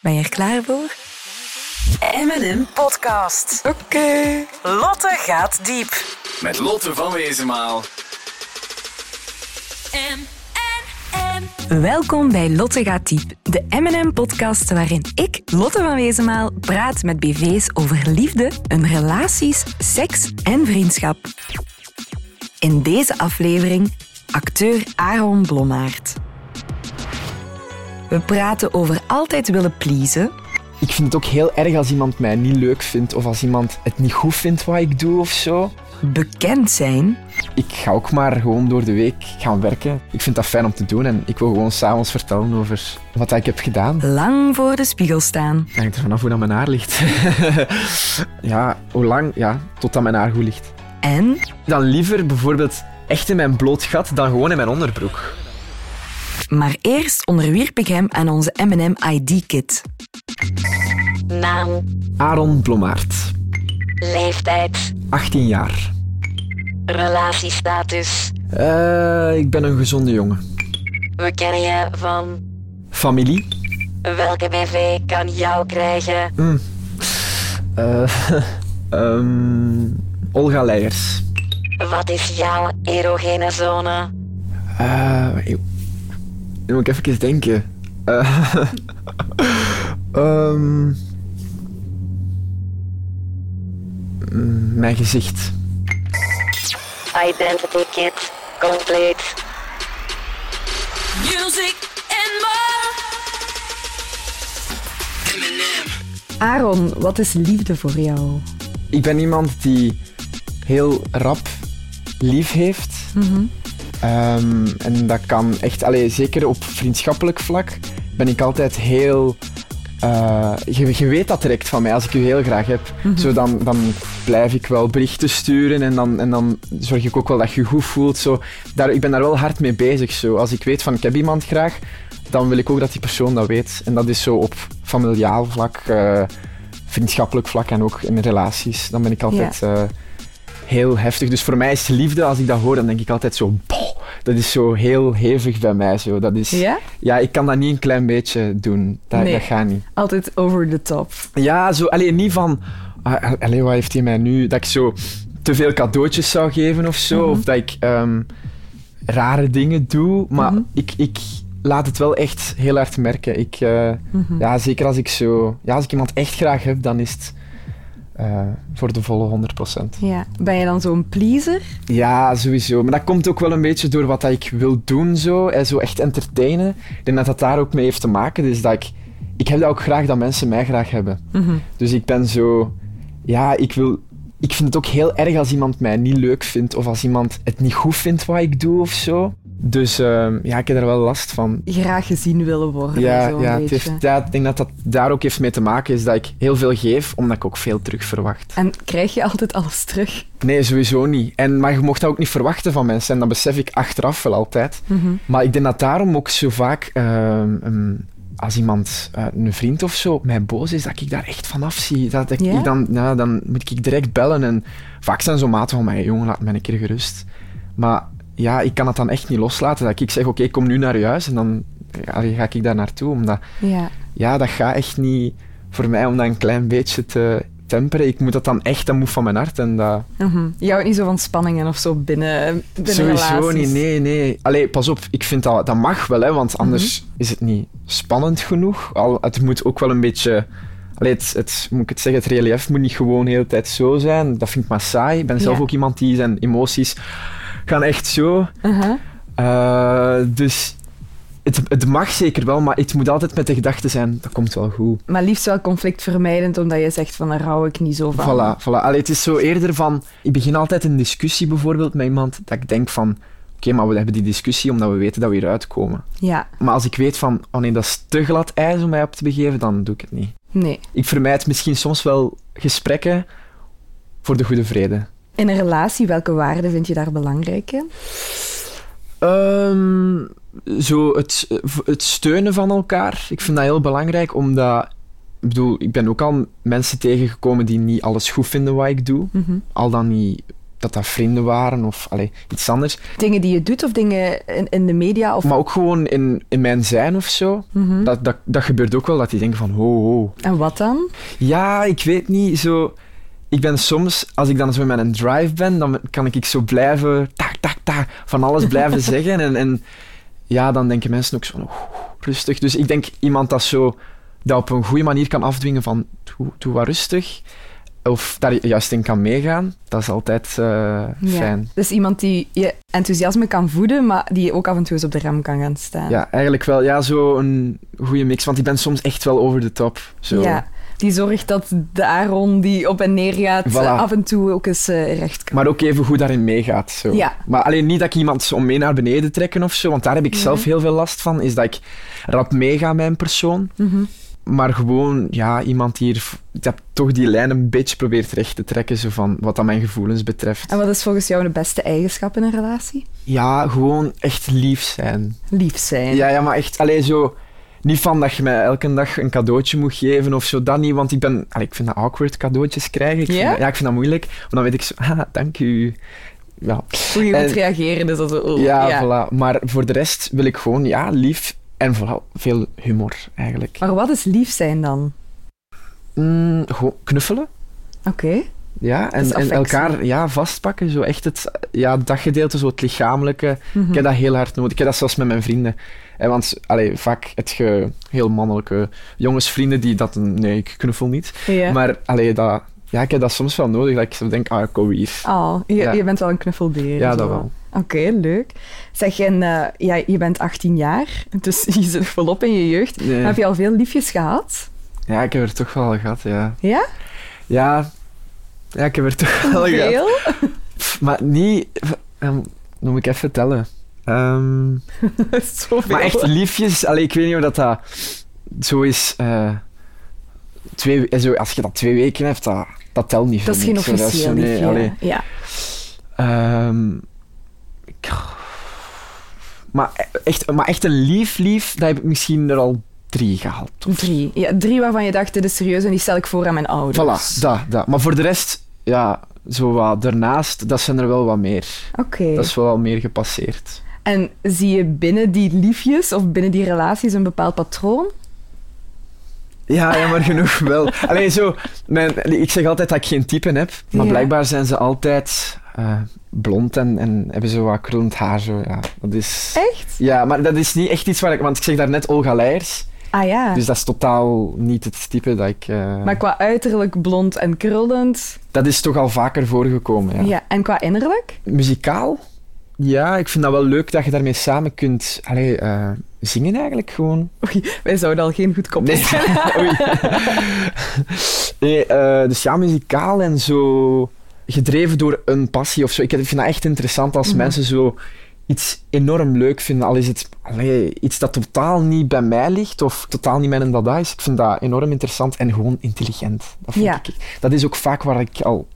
Ben je er klaar voor? M&M Podcast. Oké. Lotte gaat diep. Met Lotte van Wezenmaal. Welkom bij Lotte gaat diep, de M&M-podcast waarin ik, Lotte van Wezenmaal, praat met BV's over liefde, hun relaties, seks en vriendschap. In deze aflevering acteur Aaron Blommaert. We praten over altijd willen pleasen, Ik vind het ook heel erg als iemand mij niet leuk vindt of als iemand het niet goed vindt wat ik doe of zo. bekend zijn Ik ga ook maar gewoon door de week gaan werken. Ik vind dat fijn om te doen en ik wil gewoon s'avonds vertellen over wat ik heb gedaan. lang voor de spiegel staan. Het hangt er vanaf hoe dat mijn haar ligt. ja, hoe lang? Ja, totdat mijn haar goed ligt. En Dan liever bijvoorbeeld echt in mijn bloot gat dan gewoon in mijn onderbroek. Maar eerst onderwierp ik hem aan onze M&M ID-kit. Naam, Aaron Blommaert, leeftijd, 18 jaar. relatiestatus. Eh, ik ben een gezonde jongen. We kennen je van Familie? welke BV kan jou krijgen? Eh, ehm, Olga Leijers. Wat is jouw erogene zone? Eh, ik- nu moet ik even denken. Ehm, mm, mijn gezicht. Identity kit, complete. Music and more. Aaron, wat is liefde voor jou? Ik ben iemand die heel rap lief heeft. Ehm, en dat kan echt, allee, zeker op vriendschappelijk vlak, ben ik altijd heel. eh, je, je weet dat direct van mij als ik u heel graag heb. Zo dan, dan blijf ik wel berichten sturen en dan, en dan zorg ik ook wel dat je goed voelt. Zo. Daar, ik ben daar wel hard mee bezig. Zo. Als ik weet van ik heb iemand graag, dan wil ik ook dat die persoon dat weet. En dat is zo op familiaal vlak, eh, vriendschappelijk vlak en ook in relaties. Dan ben ik altijd eh, heel heftig. Dus voor mij is liefde, als ik dat hoor, dan denk ik altijd zo... dat is zo heel hevig bij mij. Zo. Dat is, Ja? ja, ik kan dat niet een klein beetje doen. Dat, Nee. dat gaat niet. Altijd over the top. Ja, zo, alleen niet van... ah, Allee, wat heeft hij mij nu... Dat ik zo te veel cadeautjes zou geven of zo. Mhm. Of dat ik ehm, rare dingen doe. Maar Mhm. ik, ik laat het wel echt heel hard merken. Ik, eh, Mhm. ja, zeker als ik zo... Ja, als ik iemand echt graag heb, dan is het eh, voor de volle 100%. Ja. Ben je dan zo'n pleaser? Ja, sowieso. Maar dat komt ook wel een beetje door wat ik wil doen, zo. En zo echt entertainen. Ik denk dat dat daar ook mee heeft te maken. Dus dat ik... Ik heb dat ook graag dat mensen mij graag hebben. Dus ik ben zo... Ja, ik wil... Ik vind het ook heel erg als iemand mij niet leuk vindt of als iemand het niet goed vindt wat ik doe of zo. Dus ehm, ja, ik heb er wel last van. Graag gezien willen worden. Ja, zo'n ja, het heeft, ja, ik denk dat dat daar ook heeft mee te maken is dat ik heel veel geef, omdat ik ook veel terug verwacht. En krijg je altijd alles terug? Nee, sowieso niet. En, maar je mocht dat ook niet verwachten van mensen. En dat besef ik achteraf wel altijd. Mhm. Maar ik denk dat daarom ook zo vaak... ehm, ehm, als iemand, eh, een vriend of zo, mij boos is, dat ik daar echt vanaf zie. Dat ik, dan, ja, dan moet ik direct bellen. En vaak zijn zo maten van mij, jongen, laat mij een keer gerust. Maar ja, ik kan het dan echt niet loslaten. Dat ik zeg, oké, ik kom nu naar je huis. En dan ja, ga ik daar naartoe. Omdat, Ja. ja, dat gaat echt niet voor mij om dat een klein beetje te temperen. Ik moet dat dan echt, dat moet van mijn hart. En dat, Mhm. Je houdt niet zo van spanningen of zo binnen, binnen Sowieso relaties? niet, nee, nee. Allee, pas op, ik vind dat, dat mag wel, hè, want anders is het niet spannend genoeg. Al, het moet ook wel een beetje... Allee, het, het, moet ik het zeggen, het relief moet niet gewoon de hele tijd zo zijn. Dat vind ik maar saai. Ik ben zelf Ja. ook iemand die zijn emoties gaan echt zo. Uh-huh. Eh, dus het, het mag zeker wel, maar het moet altijd met de gedachte zijn, dat komt wel goed. Maar liefst wel conflictvermijdend, omdat je zegt van daar hou ik niet zo van. Voilà, voilà. Allee, het is zo eerder van... Ik begin altijd een discussie bijvoorbeeld met iemand, dat ik denk van... Oké, maar we hebben die discussie omdat we weten dat we hieruit komen. Ja, Maar als ik weet van, oh nee, dat is te glad ijs om mij op te begeven, dan doe ik het niet. nee. Ik vermijd misschien soms wel gesprekken voor de goede vrede. In een relatie, welke waarden vind je daar belangrijk in? Ehm, zo het, het steunen van elkaar. Ik vind dat heel belangrijk, omdat... Ik bedoel, ik ben ook al mensen tegengekomen die niet alles goed vinden wat ik doe. Mhm. Al dan niet dat dat vrienden waren of allee, iets anders. Dingen die je doet of dingen in, in de media? Of... Maar ook gewoon in, in mijn zijn of zo. Mhm. dat, dat, dat gebeurt ook wel, dat die denken van, ho, ho. En wat dan? Ja, ik weet niet, zo... Ik ben soms, als ik dan zo met een drive ben, dan kan ik zo blijven, tak, tak, tak, van alles blijven zeggen. En, en ja, dan denken mensen ook zo, rustig. Dus ik denk iemand dat zo, dat op een goede manier kan afdwingen van, doe, doe wat rustig. Of daar juist in kan meegaan, dat is altijd eh, fijn. Dus iemand die je enthousiasme kan voeden, maar die je ook af en toe eens op de rem kan gaan staan. Ja, eigenlijk wel. Ja, zo een goede mix. Want ik ben soms echt wel over de top. Zo. Ja, die zorgt dat de Aaron die op en neer gaat, Voilà. eh, af en toe ook eens eh, recht kan. Maar ook even goed daarin meegaat. Zo. Ja. Maar alleen niet dat ik iemand om mee naar beneden trekken of zo, want daar heb ik zelf heel veel last van. Is dat ik rap meega met een persoon. Mhm. Maar gewoon, ja, iemand die hier, dat toch die lijn een beetje probeert recht te trekken, zo van wat dat mijn gevoelens betreft. En wat is volgens jou de beste eigenschap in een relatie? Ja, gewoon echt lief zijn. Lief zijn. Ja, ja maar echt, alleen zo. Niet van dat je mij elke dag een cadeautje moet geven of zo, dat niet. Want ik ben... allee, ik vind dat awkward, cadeautjes krijgen. Ik vind Ja? dat- ja, ik vind dat moeilijk. Maar dan weet ik zo... Ah, dank u. Ja, Hoe je En- moet reageren is dat zo... oh, ja, voilà. Maar voor de rest wil ik gewoon, ja, lief en vooral veel humor, eigenlijk. Maar wat is lief zijn dan? Mm, gewoon knuffelen. Oké. Ja, en, en elkaar ja, vastpakken. Zo echt het, ja, dat gedeelte, zo het lichamelijke. Mhm. Ik heb dat heel hard nodig. Ik heb dat zelfs met mijn vrienden. En want allee, vaak het ge, heel mannelijke jongensvrienden die dat... Nee, ik knuffel niet. Maar allee, dat, ja, ik heb dat soms wel nodig. Dat ik zo denk, ah, kom hier. Oh, je, Ja. je bent wel een knuffelbeer. Ja, zo. dat wel. Oké, leuk. Zeg, en eh, ja, je bent 18 jaar, dus je zit nog volop in je jeugd. Nee. Heb je al veel liefjes gehad? Ja, ik heb er toch wel al gehad, ja. Ja? Ja, ja ik heb er toch wel gehad. Veel? Maar niet... Um, dan moet ik even tellen. Ehm, Zoveel. maar echt liefjes... Allee, ik weet niet of dat, dat zo is... eh, twee, eh, zo, als je dat twee weken hebt, dat, dat telt niet. Dat is geen officieel nee, liefje. Ja. Ehm, ik- maar, echt, maar echt een lief lief, dat heb ik misschien er al drie gehad. Of, Drie. Ja, drie waarvan je dacht, dit is serieus en die stel ik voor aan mijn ouders. voilà, dat, dat. Maar voor de rest, ja, zo wat daarnaast, dat zijn er wel wat meer. Oké. Dat is wel wat meer gepasseerd. En zie je binnen die liefjes of binnen die relaties een bepaald patroon? Ja, jammer genoeg wel. Alleen zo, mijn, ik zeg altijd dat ik geen type heb, maar Ja. blijkbaar zijn ze altijd eh, blond en, en hebben zo wat krullend haar. Zo, ja. dat is, Echt? ja, maar dat is niet echt iets waar ik... Want ik zeg daarnet Olga Leijers, Ah ja. dus dat is totaal niet het type dat ik... eh, Maar qua uiterlijk blond en krullend. Dat is toch al vaker voorgekomen, ja. Ja. En qua innerlijk? Muzikaal? Ja, ik vind dat wel leuk dat je daarmee samen kunt allee, eh, zingen eigenlijk gewoon. Oei, wij zouden al geen goed kopje Nee, zijn. Nee eh, dus ja, muzikaal en zo gedreven door een passie of zo. Ik vind dat echt interessant als Mhm. mensen zo iets enorm leuk vinden, al is het allee, iets dat totaal niet bij mij ligt of totaal niet mijn dada is. Ik vind dat enorm interessant en gewoon intelligent. Dat, vind Ja. ik, dat is ook vaak waar ik al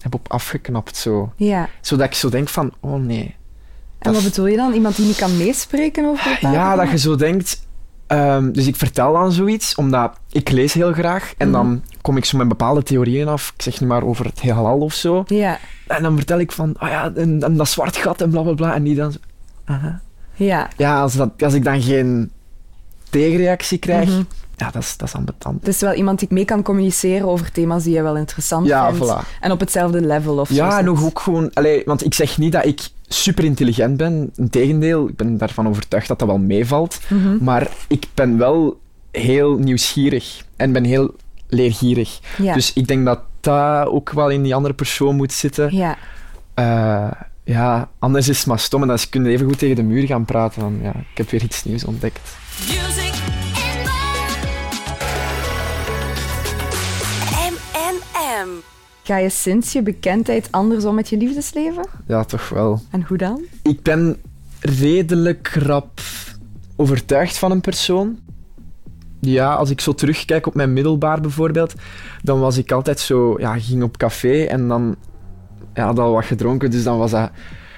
heb op afgeknapt. Zo. Ja. Zodat ik zo denk van, oh nee. En wat bedoel je dan? Iemand die niet kan meespreken over bepaalde Ja, dat je zo denkt... ehm, dus ik vertel dan zoiets, omdat ik lees heel graag. En Mhm. dan kom ik zo met bepaalde theorieën af. Ik zeg nu maar over het heelal of zo. Ja. En dan vertel ik van, oh ja, en, en dat zwart gat en bla bla bla. En die dan zo... aha. Ja. Ja, als, dat, als ik dan geen tegenreactie krijg, Mhm. ja, dat is, dat is ambetant. Het is wel iemand die mee kan communiceren over thema's die je wel interessant Ja, vindt. voilà. En op hetzelfde level of zo. Ja, en zit. nog ook gewoon... Allee, want ik zeg niet dat ik super intelligent ben. Integendeel, ik ben daarvan overtuigd dat dat wel meevalt. Mhm. Maar ik ben wel heel nieuwsgierig en ben heel leergierig. Ja. Dus ik denk dat dat ook wel in die andere persoon moet zitten. Ja. Eh, ja, anders is het maar stom en dan kun je even goed tegen de muur gaan praten. Van, ja, ik heb weer iets nieuws ontdekt. Music and M&M. Ga je sinds je bekendheid anders om met je liefdesleven? Ja, toch wel. En hoe dan? Ik ben redelijk rap overtuigd van een persoon. Ja, als ik zo terugkijk op mijn middelbaar bijvoorbeeld, dan was ik altijd zo, ja, ging op café en dan ja, had al wat gedronken, dus dan was dat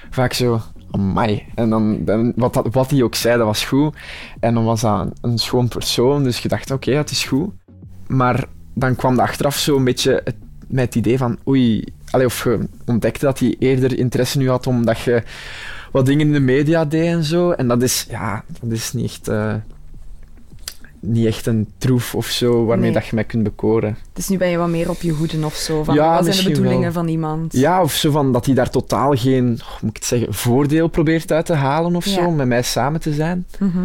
vaak zo, amai. En dan, dan wat, dat- wat hij ook zei, dat was goed. En dan was dat een, schoon persoon, dus je dacht, oké, het is goed. Maar dan kwam dat achteraf zo een beetje met het idee van, oei, of je ontdekte dat hij eerder interesse nu had omdat je wat dingen in de media deed en zo. En dat is, ja, dat is niet echt, eh, niet echt een troef of zo waarmee Nee. dat je mij kunt bekoren. Dus nu ben je wat meer op je hoeden of zo. Van, Ja, wat zijn de bedoelingen wel. van iemand? Ja, of zo van dat hij daar totaal geen, hoe moet ik het zeggen, voordeel probeert uit te halen of Ja. zo, om met mij samen te zijn. Mhm.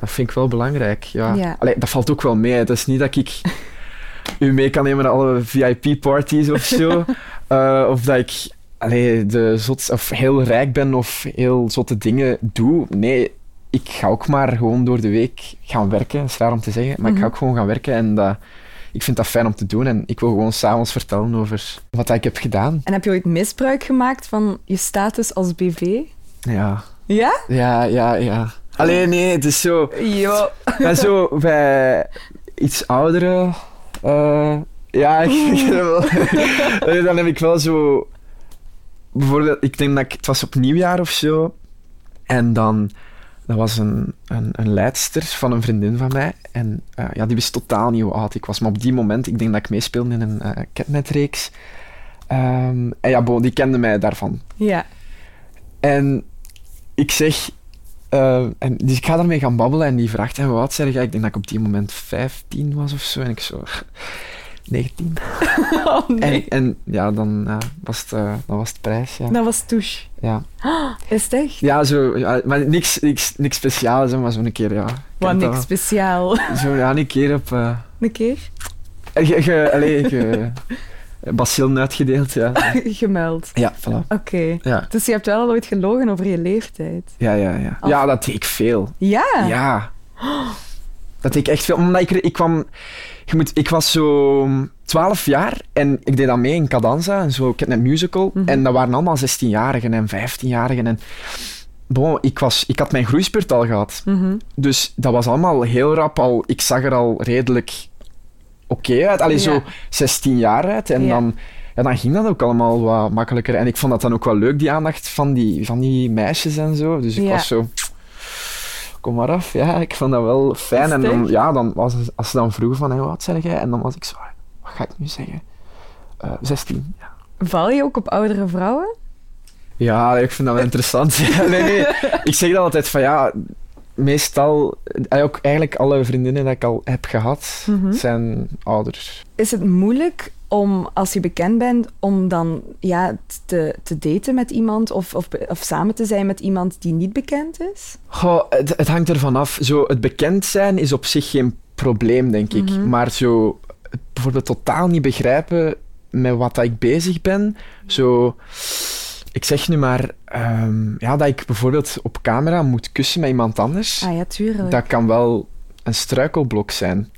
Dat vind ik wel belangrijk. Ja. Ja. Allee, dat valt ook wel mee. Het is niet dat ik u mee kan nemen naar alle VIP-parties of zo. Eh, of dat ik allee, de zot, of heel rijk ben of heel zotte dingen doe. Nee, ik ga ook maar gewoon door de week gaan werken. Dat is raar om te zeggen, maar ik ga Mhm. ook gewoon gaan werken. En dat, ik vind dat fijn om te doen. En ik wil gewoon s'avonds vertellen over wat ik heb gedaan. En heb je ooit misbruik gemaakt van je status als BV? Ja, Ja? ja, ja, ja. Alleen nee, het is zo... Jo. Ja, zo bij iets oudere. eh, ja, dan heb ik wel zo. Bijvoorbeeld, ik denk dat ik. Het was op nieuwjaar of zo. En dan. Dat was een, een, een leidster van een vriendin van mij. En eh, ja, die wist totaal niet hoe oud ik was. Maar op die moment, ik denk dat ik meespeelde in een eh Catnet-reeks. Ehm, en ja, bon, die kende mij daarvan. Ja. En ik zeg... eh, en, dus ik ga daarmee gaan babbelen en die vraagt, en wat zeg jij? Ik denk dat ik op die moment 15 was of zo. En ik zo... 19. Oh nee. En, en ja, dan ja, was, het, eh, dan was het prijs, ja. Dat was touche. Ja, Is het echt? ja zo... Ja, maar niks, niks, niks speciaals, hè, maar zo'n keer, ja. Wat dat niks speciaal. Zo, ja, een keer op... eh Een keer? ge, ge, allee, ge, bacillen uitgedeeld, ja. Gemeld. Ja, voilà. Oké. Ja, Dus je hebt wel al ooit gelogen over je leeftijd. ja, ja. Ja, Of- ja dat deed ik veel. Ja. Ja. Dat deed ik echt veel. Omdat ik, ik kwam... Je moet, ik was zo 12 jaar en ik deed dan mee in Cadanza, en zo, ik heb een musical. Mhm. En dat waren allemaal 16-jarigen en 15-jarigen. En bon, ik, was, ik had mijn groeispurt al gehad. Mhm. Dus dat was allemaal heel rap al... Ik zag er al redelijk oké uit. Allee, Ja. zo 16 jaar uit. En Ja. dan, ja, dan ging dat ook allemaal wat makkelijker. En ik vond dat dan ook wel leuk, die aandacht van die, van die meisjes en zo. Dus ik was zo... Kom maar af. Ja, ik vond dat wel fijn. En dan, ja, dan was, als ze dan vroegen van, hey, wat zeg jij? En dan was ik zo... Wat ga ik nu zeggen? Eh 16. Ja. Val je ook op oudere vrouwen? Ja, ik vind dat wel interessant. Nee, nee. Ik zeg dat altijd van ja, meestal, eh, ook eigenlijk alle vriendinnen die ik al heb gehad, Mhm. zijn ouder. Is het moeilijk om, als je bekend bent, om dan ja, te, te daten met iemand of, of, of samen te zijn met iemand die niet bekend is? Goh, het, het hangt ervan af. Zo, het bekend zijn is op zich geen probleem, denk ik. Mhm. Maar zo, het bijvoorbeeld totaal niet begrijpen met wat dat ik bezig ben. Zo, ik zeg nu maar, ehm, ja, dat ik bijvoorbeeld op camera moet kussen met iemand anders. Ah ja, tuurlijk. Dat kan wel een struikelblok zijn.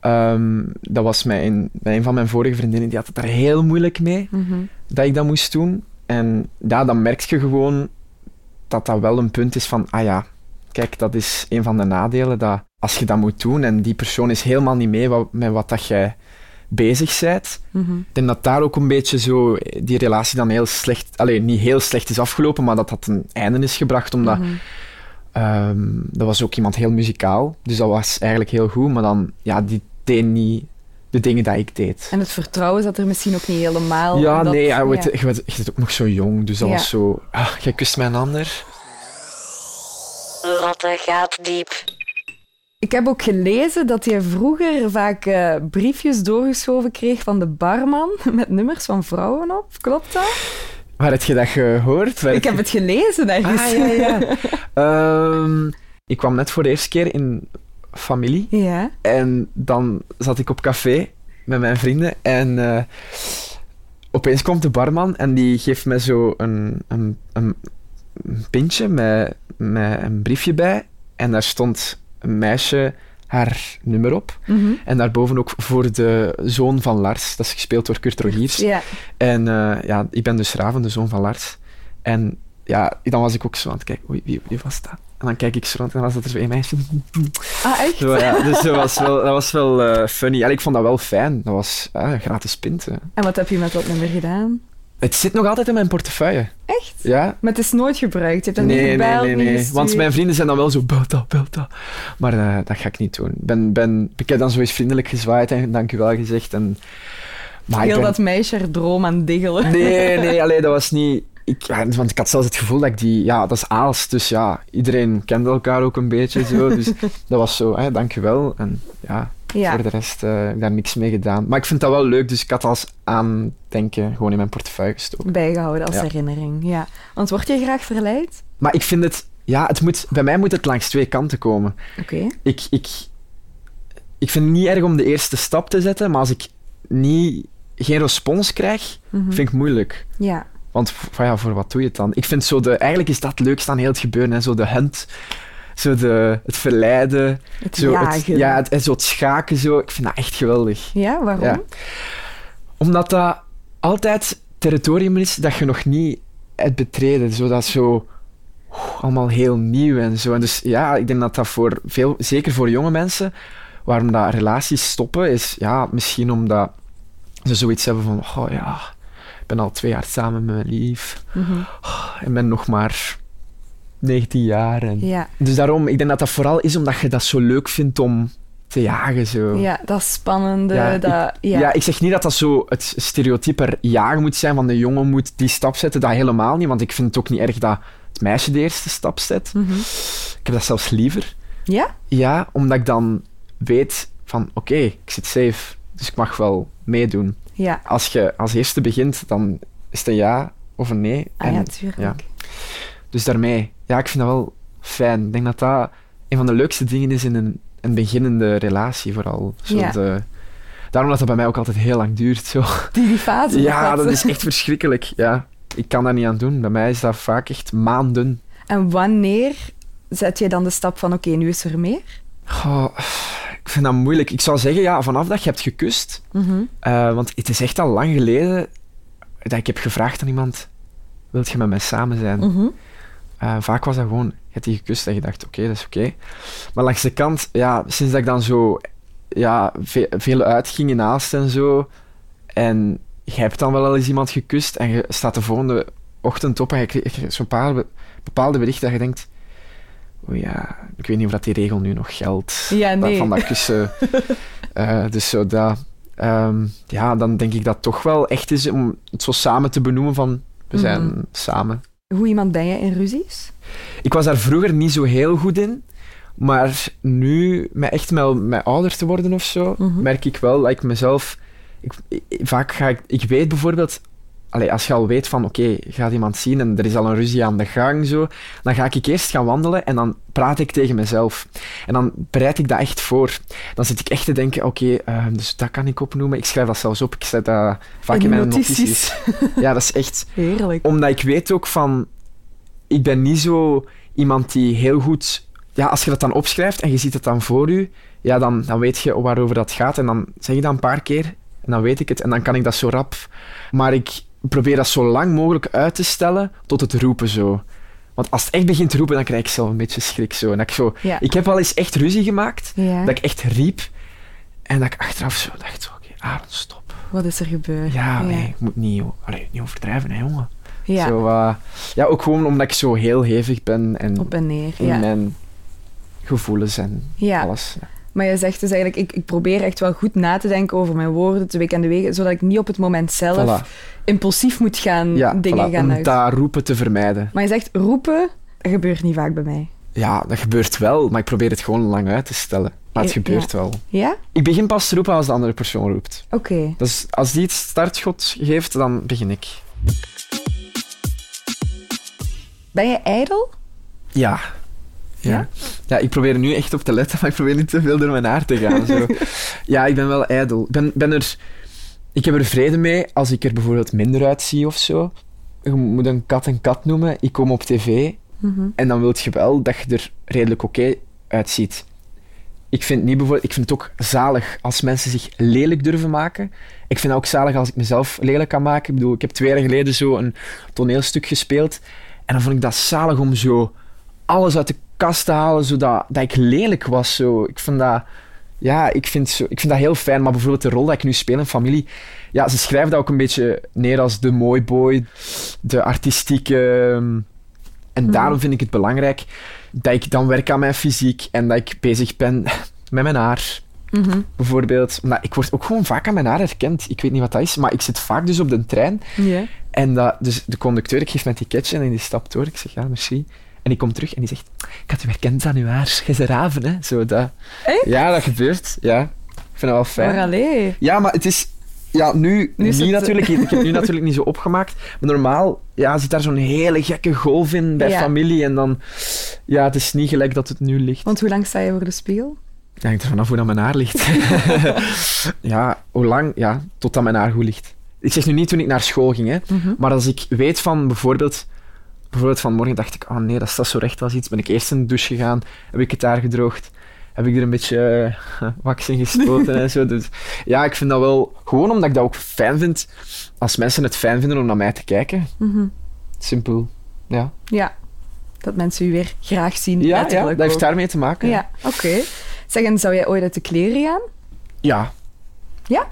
Ehm, dat was met een, van mijn vorige vriendinnen, die had het daar heel moeilijk mee, Mhm. dat ik dat moest doen. En ja, dan merk je gewoon dat dat wel een punt is van, ah ja, kijk, dat is een van de nadelen, dat als je dat moet doen en die persoon is helemaal niet mee wat, met wat dat jij bezig bent, Mhm. ik denk dat daar ook een beetje zo die relatie dan heel slecht, alleen niet heel slecht is afgelopen, maar dat dat een einde is gebracht, omdat Mhm. Ehm, dat was ook iemand heel muzikaal, dus dat was eigenlijk heel goed. Maar dan, ja, die deed niet de dingen die ik deed. En het vertrouwen zat er misschien ook niet helemaal. ja, omdat- nee, ja, weet, ja. Je, bent, je bent ook nog zo jong, dus dat Ja. was zo... Ah, jij kust mijn ander. Lotte gaat diep. Ik heb ook gelezen dat jij vroeger vaak eh, briefjes doorgeschoven kreeg van de barman met nummers van vrouwen op. Klopt dat? Waar heb je dat gehoord? Waar Ik heb het gelezen ergens. Ah, ja, ja. Ehm, ik kwam net voor de eerste keer in familie. Ja. En dan zat ik op café met mijn vrienden en eh, opeens komt de barman en die geeft mij zo een, een, een, pintje met, met een briefje bij. En daar stond een meisje haar nummer op. Mhm. En daarboven ook voor de zoon van Lars. Dat is gespeeld door Kurt Rogiers. Ja. En eh, ja, ik ben dus Raven, de zoon van Lars. En ja, dan was ik ook zo aan het kijken, oei, wie, wie was dat? En dan kijk ik zo rond en dan was dat er zo een meisje. Ah, echt? Zo, ja, dus dat was wel, dat was wel eh, funny. En ik vond dat wel fijn. Dat was gratis pint. hè. En wat heb je met dat nummer gedaan? Het zit nog altijd in mijn portefeuille. Echt? Ja? Maar het is nooit gebruikt. Je hebt dat Nee, niet nee, gebeld, nee, nee. gestuurd. Want mijn vrienden zijn dan wel zo, belt dat, belt dat. Maar eh, dat ga ik niet doen. Ben, ben, ik heb dan zo eens vriendelijk gezwaaid en dank u wel gezegd. En, Maar ik Heel ben- dat meisje haar droom aan diggelen. Nee, nee, allee, dat was niet... Ik, want ik had zelfs het gevoel dat ik die... Ja, dat is Aalst, dus ja, iedereen kende elkaar ook een beetje zo. Dus dat was zo, hè, dankjewel. En ja, Ja. voor de rest eh, heb ik daar niks mee gedaan. Maar ik vind dat wel leuk, dus ik had als aandenken gewoon in mijn portefeuille gestoken. Bijgehouden als Ja. herinnering, ja. Want word je graag verleid? Maar ik vind het... Ja, het moet, bij mij moet het langs twee kanten komen. Oké. Ik, ik, ik vind het niet erg om de eerste stap te zetten, maar als ik niet, geen respons krijg, Mhm. vind ik moeilijk. Ja. Want van ja, voor wat doe je het dan? Ik vind zo de... Eigenlijk is dat het leukste aan heel het gebeuren. Hè? Zo de hunt, zo de, het verleiden. Het Zo het, ja, het, en zo het schaken. Zo. Ik vind dat echt geweldig. Ja, waarom? Ja. Omdat dat altijd territorium is dat je nog niet hebt betreden. Zo dat is zo oeh, allemaal heel nieuw en zo. En dus ja, ik denk dat dat voor veel, zeker voor jonge mensen, waarom dat relaties stoppen, is ja, misschien omdat ze zoiets hebben van, oh ja, ben al twee jaar samen met mijn lief Mhm. en ben nog maar 19 jaar. En... Ja. Dus daarom, ik denk dat dat vooral is omdat je dat zo leuk vindt om te jagen. Zo. ja, dat spannende, Ja, dat... ik, ja. ja. ik zeg niet dat dat zo het stereotype jagen moet zijn van de jongen moet die stap zetten. Dat helemaal niet, want ik vind het ook niet erg dat het meisje de eerste stap zet. Mhm. Ik heb dat zelfs liever. Ja? Ja, omdat ik dan weet van oké, ik zit safe, dus ik mag wel meedoen. Ja. Als je als eerste begint, dan is het een ja of een nee. Ah ja, tuurlijk. ja. Dus daarmee, ja, ik vind dat wel fijn. Ik denk dat dat een van de leukste dingen is in een, een beginnende relatie, vooral. Zo Ja. de- daarom dat dat bij mij ook altijd heel lang duurt. Zo. Die, die fase. Ja, dat is echt verschrikkelijk. Ja. Ik kan daar niet aan doen. Bij mij is dat vaak echt maanden. En wanneer zet je dan de stap van, oké, nu is er meer? Goh, ik vind dat moeilijk. Ik zou zeggen, ja, vanaf dat je hebt gekust. Mhm. eh, want het is echt al lang geleden dat ik heb gevraagd aan iemand: Wilt je met mij samen zijn? Mhm. Eh, vaak was dat gewoon, je hebt die gekust en je dacht, oké, dat is oké. Maar langs de kant, ja, sinds dat ik dan zo ja, ve- veel uitging in Aalst en zo, en je hebt dan wel eens iemand gekust en je staat de volgende ochtend op en je krijgt zo'n bepaalde berichten dat je denkt, oh ja, ik weet niet of dat die regel nu nog geldt. Ja, nee. van dat kussen. Eh, dus zo dat... ehm, ja, dan denk ik dat het toch wel echt is om het zo samen te benoemen van, we zijn Mhm. samen. Hoe iemand ben je in ruzies? Ik was daar vroeger niet zo heel goed in. Maar nu, met echt met, met ouder te worden of zo, Mhm. merk ik wel dat ik mezelf... Ik, ik- vaak ga ik... Ik weet bijvoorbeeld... Allee, als je al weet van, oké, je gaat iemand zien en er is al een ruzie aan de gang, zo, dan ga ik eerst gaan wandelen en dan praat ik tegen mezelf. En dan bereid ik dat echt voor. Dan zit ik echt te denken, oké, eh, dus dat kan ik opnoemen. Ik schrijf dat zelfs op. Ik zet dat vaak in, In mijn notities. notities. Ja, dat is echt Heerlijk. omdat ik weet ook van... Ik ben niet zo iemand die heel goed... Ja, als je dat dan opschrijft en je ziet het dan voor je, ja, dan, dan weet je waarover dat gaat. En dan zeg je dat een paar keer en dan weet ik het. En dan kan ik dat zo rap. Maar ik probeer dat zo lang mogelijk uit te stellen tot het roepen zo. Want als het echt begint te roepen, dan krijg ik zelf een beetje schrik zo. En ik, zo Ja. ik heb wel eens echt ruzie gemaakt, Ja. dat ik echt riep. En dat ik achteraf zo dacht, zo, oké, Aaron, stop. Wat is er gebeurd? Ja, nee, ik moet niet, allee, niet overdrijven, hè, jongen. Ja. Zo, eh, ja, ook gewoon omdat ik zo heel hevig ben en Op en neer. in mijn gevoelens en alles. Ja. Maar je zegt dus eigenlijk, ik, ik probeer echt wel goed na te denken over mijn woorden, te week en de wegen, zodat ik niet op het moment zelf Voilà. impulsief moet gaan Ja, dingen voilà, gaan om uit. dat roepen te vermijden. Maar je zegt roepen, dat gebeurt niet vaak bij mij. Ja, dat gebeurt wel, maar ik probeer het gewoon lang uit te stellen. Maar het Ja, gebeurt wel. Ja? Ik begin pas te roepen als de andere persoon roept. Oké. Dus als die het startschot geeft, dan begin ik. Ben je ijdel? Ja. Ja. Ja? ik probeer er nu echt op te letten, maar ik probeer niet te veel door mijn haar te gaan. Zo. ja, ik ben wel ijdel. Ik, ben, ben er, ik heb er vrede mee als ik er bijvoorbeeld minder uitzie of zo. Je moet een kat een kat noemen. Ik kom op tv Mhm. en dan wil je wel dat je er redelijk oké uitziet. Ik vind, niet bijvoorbeeld, ik vind het ook zalig als mensen zich lelijk durven maken. Ik vind het ook zalig als ik mezelf lelijk kan maken. Ik bedoel, ik heb twee jaar geleden zo een toneelstuk gespeeld. En dan vond ik dat zalig om zo alles uit de kast te halen, zodat dat ik lelijk was. Zo. Ik vind dat... Ja, ik vind, zo, ik vind dat heel fijn. Maar bijvoorbeeld de rol dat ik nu speel in familie... Ja, ze schrijven dat ook een beetje neer als de mooi boy, de artistieke... ehm, En daarom vind ik het belangrijk dat ik dan werk aan mijn fysiek en dat ik bezig ben met mijn haar. Mhm. Bijvoorbeeld, omdat ik word ook gewoon vaak aan mijn haar herkend. Ik weet niet wat dat is, maar ik zit vaak dus op de trein. En dat, dus de conducteur, ik geef mijn ticketje en die stapt door. Ik zeg, ja, merci. En ik kom terug en die zegt, ik had u herkend aan uw haar. Jij is een raven, hè. Zo, dat. Echt? Ja, dat gebeurt. Ja. Ik vind dat wel fijn. Maar allee. Ja, maar het is... Ja, nu, Nu niet natuurlijk. Ik heb het nu natuurlijk niet zo opgemaakt. Maar normaal ja, zit daar zo'n hele gekke golf in bij Ja. familie. En dan... Ja, het is niet gelijk dat het nu ligt. Want hoe lang sta je voor de spiegel? Ja, hangt er vanaf hoe dat mijn haar ligt. ja, hoe lang? Ja, totdat mijn haar goed ligt. Ik zeg nu niet toen ik naar school ging, hè. Mhm. Maar als ik weet van bijvoorbeeld... Bijvoorbeeld vanmorgen dacht ik, oh nee, dat staat zo recht als iets. Ben ik eerst in de douche gegaan, heb ik het haar gedroogd. Heb ik er een beetje eh, wax in gespoten en zo. Dus ja, ik vind dat wel... Gewoon omdat ik dat ook fijn vind, als mensen het fijn vinden om naar mij te kijken. Mhm. Simpel. Ja, Ja. Dat mensen u weer graag zien. ja, ja dat heeft daarmee te maken. Ja, oké. Zeg, en zou jij ooit uit de kleren gaan? Ja. Ja?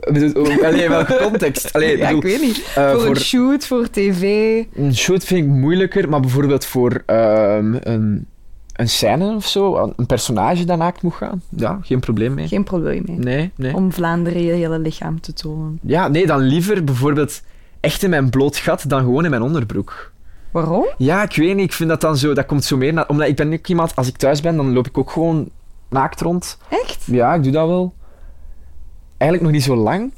Allee, welke context? Allee, ja, bedoel, ik weet niet. eh, voor, voor- een shoot, voor tv. Een shoot vind ik moeilijker, maar bijvoorbeeld voor ehm, een, een scène of zo, een personage dat naakt moet gaan, ja, geen probleem mee. Geen probleem mee. Nee, nee. Om Vlaanderen je hele lichaam te tonen. Ja, nee, dan liever bijvoorbeeld echt in mijn bloot gat dan gewoon in mijn onderbroek. Waarom? Ja, ik weet niet, ik vind dat dan zo, dat komt zo meer naar, omdat ik ben ook iemand, als ik thuis ben, dan loop ik ook gewoon naakt rond. Echt? Ja, ik doe dat wel. Eigenlijk nog niet zo lang.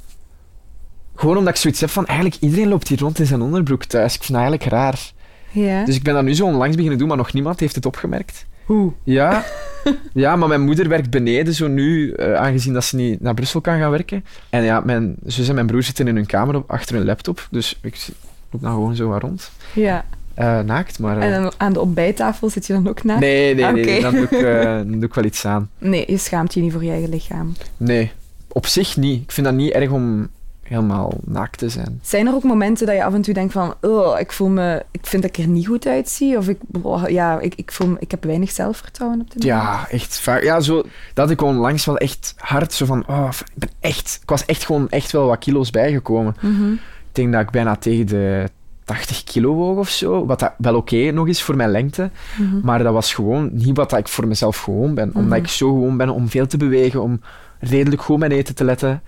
Gewoon omdat ik zoiets heb van, eigenlijk iedereen loopt hier rond in zijn onderbroek thuis. Ik vind dat eigenlijk raar. Ja. Dus ik ben dat nu zo onlangs beginnen doen, maar nog niemand heeft het opgemerkt. Hoe? Ja, ja maar mijn moeder werkt beneden zo nu, eh, aangezien dat ze niet naar Brussel kan gaan werken. En ja, mijn zus en mijn broer zitten in hun kamer op, achter hun laptop, dus ik loop dan gewoon zo wat rond. Ja. Eh, naakt, maar... eh, En dan aan de ontbijttafel zit je dan ook naakt? nee, nee, nee, dan, doe ik, eh, dan doe ik wel iets aan. Nee, je schaamt je niet voor je eigen lichaam. Nee, op zich niet. Ik vind dat niet erg om helemaal naakt te zijn. Zijn er ook momenten dat je af en toe denkt van... Oh, ik, voel me, ik vind dat ik er niet goed uitzie? Of ik, oh, ja, ik, ik, voel me, ik heb weinig zelfvertrouwen op dit moment? Ja, echt vaak. Ja, zo, dat ik onlangs wel echt hard zo van... Oh, ik ben echt... Ik was echt gewoon echt wel wat kilo's bijgekomen. Mhm. Ik denk dat ik bijna tegen de 80 kilo woog of zo. Wat dat wel oké nog is voor mijn lengte. Mhm. Maar dat was gewoon niet wat dat ik voor mezelf gewoon ben. Omdat ik zo gewoon ben om veel te bewegen, om redelijk goed mijn eten te letten.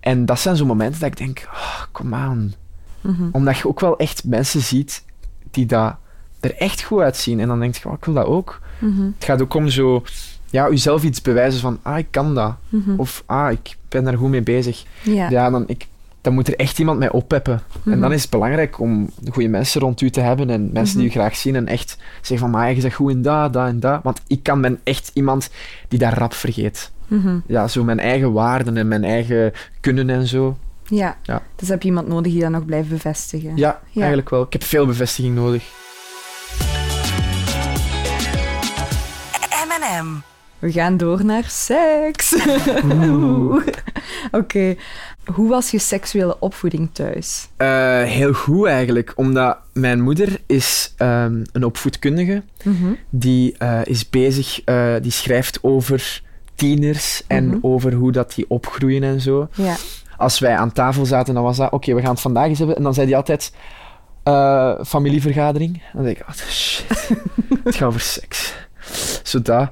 En dat zijn zo momenten dat ik denk, oh, kom aan. Mhm. Omdat je ook wel echt mensen ziet die dat er echt goed uitzien. En dan denk je, oh, ik wil dat ook. Mhm. Het gaat ook om zo, ja, jezelf iets bewijzen van, ah, ik kan dat. Mhm. Of, ah, ik ben daar goed mee bezig. Ja. Ja, dan, ik, dan moet er echt iemand mij oppeppen. En Mhm. dan is het belangrijk om goede mensen rond u te hebben en mensen die u graag zien en echt zeggen van, maar je zegt goed in dat, dat en dat. Want ik kan ben echt iemand die dat rap vergeet. Mhm. Ja, zo mijn eigen waarden en mijn eigen kunnen en zo. ja. Ja. Dus heb je iemand nodig die dat nog blijft bevestigen. Ja, Ja. eigenlijk wel. Ik heb veel bevestiging nodig. M&M. We gaan door naar seks. Oeh. Oké. Hoe was je seksuele opvoeding thuis? Eh, heel goed eigenlijk, omdat mijn moeder is ehm, een opvoedkundige. Mhm. Die eh, is bezig, eh, die schrijft over tieners en Mhm. over hoe dat die opgroeien en zo. Ja. Als wij aan tafel zaten, dan was dat, oké, we gaan het vandaag eens hebben. En dan zei hij altijd, familievergadering. Dan denk ik, oh, shit, het gaat over seks. Zo dat.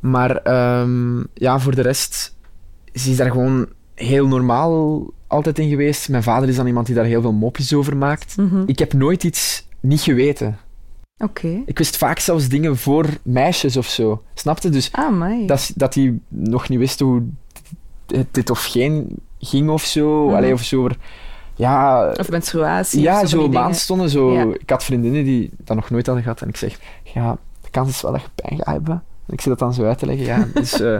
Maar ehm, ja, voor de rest, ze is daar gewoon heel normaal altijd in geweest. Mijn vader is dan iemand die daar heel veel mopjes over maakt. Mhm. Ik heb nooit iets niet geweten. Oké. Ik wist vaak zelfs dingen voor meisjes of zo. Snapte? Dus Ah, dat, dat die nog niet wisten hoe dit, dit of geen ging of zo. Allee, of zo over... Ja, Of menstruatie. ja of zo dingen. maandstonden. Zo. Ja. Ik had vriendinnen die dat nog nooit hadden gehad. En ik zeg, ja, de kans is wel dat je pijn gaat hebben. En ik zit dat dan zo uit te leggen. Ja, dus, eh,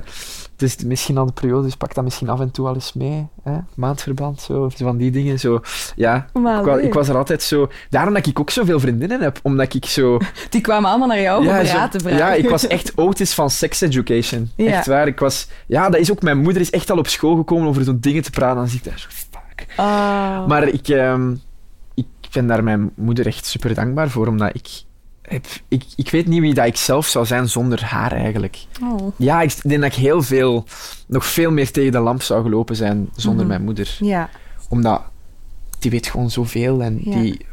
is misschien al de periode, dus pak dat misschien af en toe al eens mee. Hè? Maandverband, zo, van die dingen. Zo. Ja, ik, wa- ik was er altijd zo... Daarom dat ik ook zoveel vriendinnen heb. Omdat ik zo... Die kwamen allemaal naar jou om Ja, raad zo- te vragen. ja, ik was echt Otis van Sex Education. Ja. Echt waar. Ik was, ja, dat is ook... Mijn moeder is echt al op school gekomen over zo'n dingen te praten. Dan zie ik daar zo... Fuck. Ah. Maar ik, ehm, ik ben daar mijn moeder echt super dankbaar voor, omdat ik... Heb, ik, ik weet niet wie dat ik zelf zou zijn zonder haar, eigenlijk. Oh. Ja, ik denk dat ik heel veel... Nog veel meer tegen de lamp zou gelopen zijn zonder Mhm. mijn moeder. Ja. Omdat die weet gewoon zoveel en Ja. die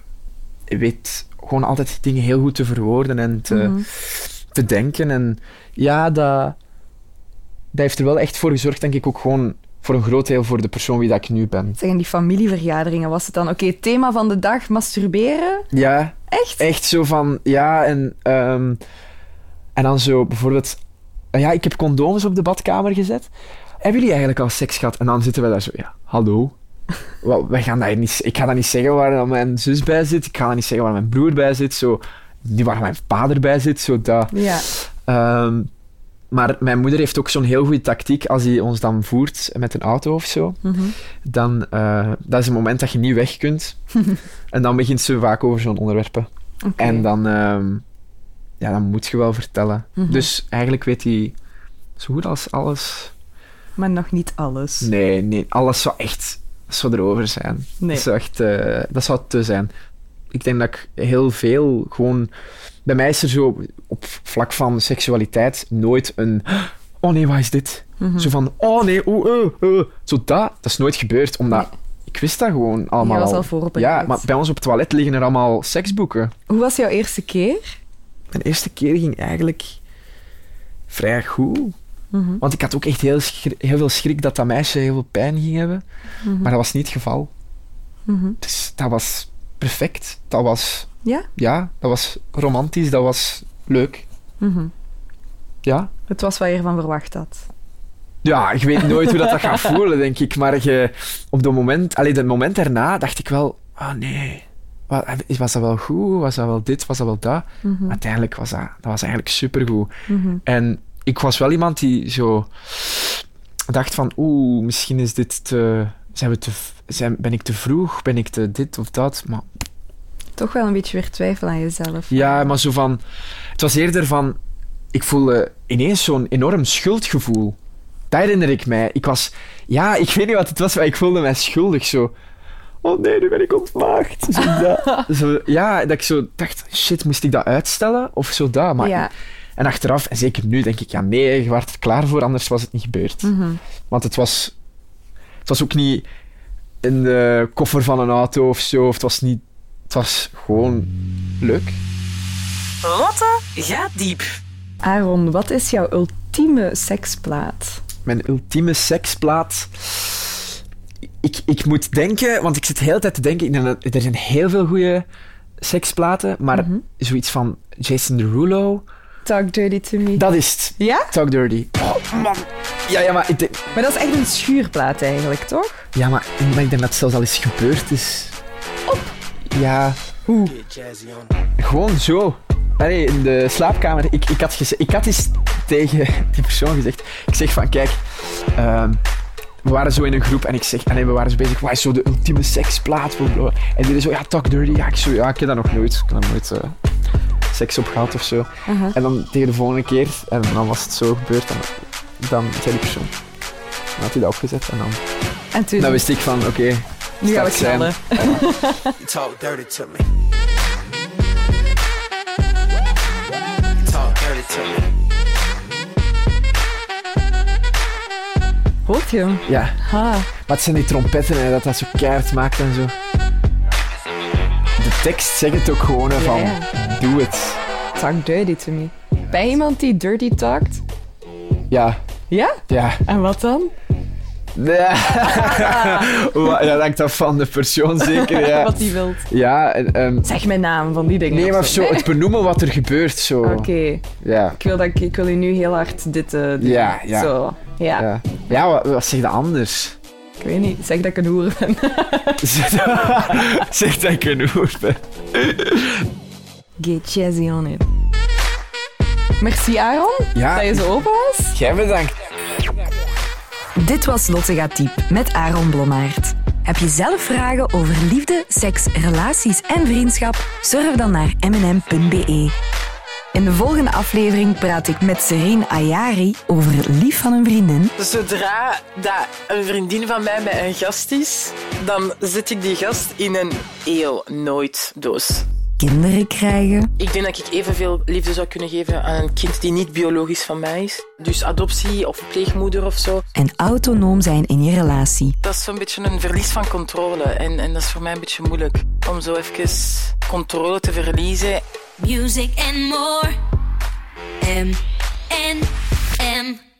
weet gewoon altijd dingen heel goed te verwoorden en te Mhm. te denken. En ja, dat, heeft er wel echt voor gezorgd, denk ik, ook gewoon voor een groot deel voor de persoon wie dat ik nu ben. Zeg, in die familievergaderingen was het dan... Oké, thema van de dag, masturberen? Ja, Echt? echt zo van, ja, en, ehm, en dan zo bijvoorbeeld, eh, ja, ik heb condooms op de badkamer gezet. Hebben jullie eigenlijk al seks gehad? En dan zitten we daar zo, ja, hallo. Wel, wij gaan dat niet, ik ga dat niet zeggen waar mijn zus bij zit. Ik ga dat niet zeggen waar mijn broer bij zit. Zo, niet waar mijn vader bij zit. Zo dat. Ja. Ehm, maar mijn moeder heeft ook zo'n heel goede tactiek als hij ons dan voert met een auto of zo. Mhm. Dan, eh, dat is een moment dat je niet weg kunt. en dan begint ze vaak over zo'n onderwerpen. En dan, ehm, ja, dan moet je wel vertellen. Mhm. Dus eigenlijk weet hij zo goed als alles. Maar nog niet alles. Nee, nee, alles zou echt zou erover zijn. Nee. Dat, zou echt, eh, dat zou te zijn. Ik denk dat ik heel veel gewoon. Bij mij is er zo op vlak van seksualiteit nooit een. Oh nee, wat is dit? Mhm. Zo van, oh nee, oeh, eh, eh. Zo dat, dat is nooit gebeurd, omdat Nee. ik wist dat gewoon allemaal. Je was al. Ja, maar bij ons op het toilet liggen er allemaal seksboeken. Hoe was jouw eerste keer? Mijn eerste keer ging eigenlijk vrij goed. Mhm. Want ik had ook echt heel, heel veel schrik dat dat meisje heel veel pijn ging hebben. Mhm. Maar dat was niet het geval. Dus dat was perfect. Dat was, Ja? ja, dat was romantisch. Dat was leuk. Mhm. Ja. Het was wat je ervan verwacht had. Ja, ik weet nooit hoe dat, dat gaat voelen, denk ik. Maar je, op dat moment, allee, dat moment daarna dacht ik wel, ah nee. Wa- Was dat wel goed? Was dat wel dit? Was dat wel dat? Mhm. Uiteindelijk was dat, dat was eigenlijk supergoed. Mhm. En ik was wel iemand die zo dacht van, oeh, misschien is dit te... Zijn we te zijn, ben ik te vroeg? Ben ik te dit of dat? Maar Toch wel een beetje weer twijfel aan jezelf. ja, maar zo van... Het was eerder van... Ik voelde ineens zo'n enorm schuldgevoel. Dat herinner ik mij. Ik was... Ja, ik weet niet wat het was, maar ik voelde mij schuldig. Zo... Oh nee, nu ben ik ontmaagd. Zo dat. Zo, ja, dat ik zo dacht... Shit, moest ik dat uitstellen? Of zo dat. Maar, Ja. En achteraf, en zeker nu, denk ik... Ja, nee, je was er klaar voor, anders was het niet gebeurd. Mhm. Want het was... Het was ook niet in de koffer van een auto of zo. Of het was niet... Het was gewoon leuk. Lotte gaat diep. Aaron, wat is jouw ultieme seksplaat? Mijn ultieme seksplaat. Ik, ik moet denken, want ik zit de hele tijd te denken. ik denk dat- Er zijn heel veel goede seksplaten, maar Mhm. zoiets van Jason Derulo. Talk Dirty to Me. Dat is het. Ja? Talk Dirty. Oh, man. Ja, ja, maar ik denk, Maar dat is echt een schuurplaat eigenlijk, toch? ja, maar, maar ik denk dat het zelfs al eens gebeurd is. Ja. Hoe? Gewoon zo. Allee, in de slaapkamer. Ik, ik, had ik had eens tegen die persoon gezegd. Ik zeg van, kijk, ehm, we waren zo in een groep en ik zeg, en we waren zo bezig, wat is zo de ultieme seksplaat? En die zo, ja, talk dirty. Ja, ik zo, ja, ik heb dat nog nooit. Ik heb daar nooit eh, seks op gehad of zo. Aha. En dan tegen de volgende keer, en dan was het zo gebeurd, en dan zei die persoon. Dan had hij dat opgezet en dan, En toen, dan wist ik van, oké, nu gaan we knallen. Talk dirty to me. Talk dirty to me. Hoort je hem? ja. Ha. Maar het zijn die trompetten, hè, dat dat zo keihard maakt en zo. De tekst zegt het ook gewoon, hè, van, Ja, doe het. Talk Dirty to Me. Ben je iemand die dirty talkt? Ja, Ja? ja. En wat dan? Ja, ja dat hangt af van de persoon zeker, ja. Wat die wilt. Ja, ehm, Zeg mijn naam van die dingen. nee, maar zo, het benoemen wat er gebeurt, zo. Oké. Ja, Ik, wil dat ik, ik wil u nu heel hard dit eh, doen. Ja, ja. Zo. Ja. ja. Ja, wat, wat zeg je anders? Ik weet niet. Zeg dat ik een hoer ben. zeg dat ik een hoer ben. Get jazzy on it. Merci Aaron, Ja. dat je zo open was. Jij bedankt. Dit was Lotte diep met Aaron Blommaert. Heb je zelf vragen over liefde, seks, relaties en vriendschap? Surf dan naar mnm.be. In de volgende aflevering praat ik met Serene Ayari over lief van een vriendin, Zodra dat een vriendin van mij met een gast is, dan zet ik die gast in een heel nooit doos. Kinderen krijgen Ik denk dat ik evenveel liefde zou kunnen geven aan een kind die niet biologisch van mij is. Dus adoptie of pleegmoeder of zo. en autonoom zijn in je relatie. Dat is zo'n beetje een verlies van controle. En, en dat is voor mij een beetje moeilijk. Om zo even controle te verliezen. Music and more. M N M.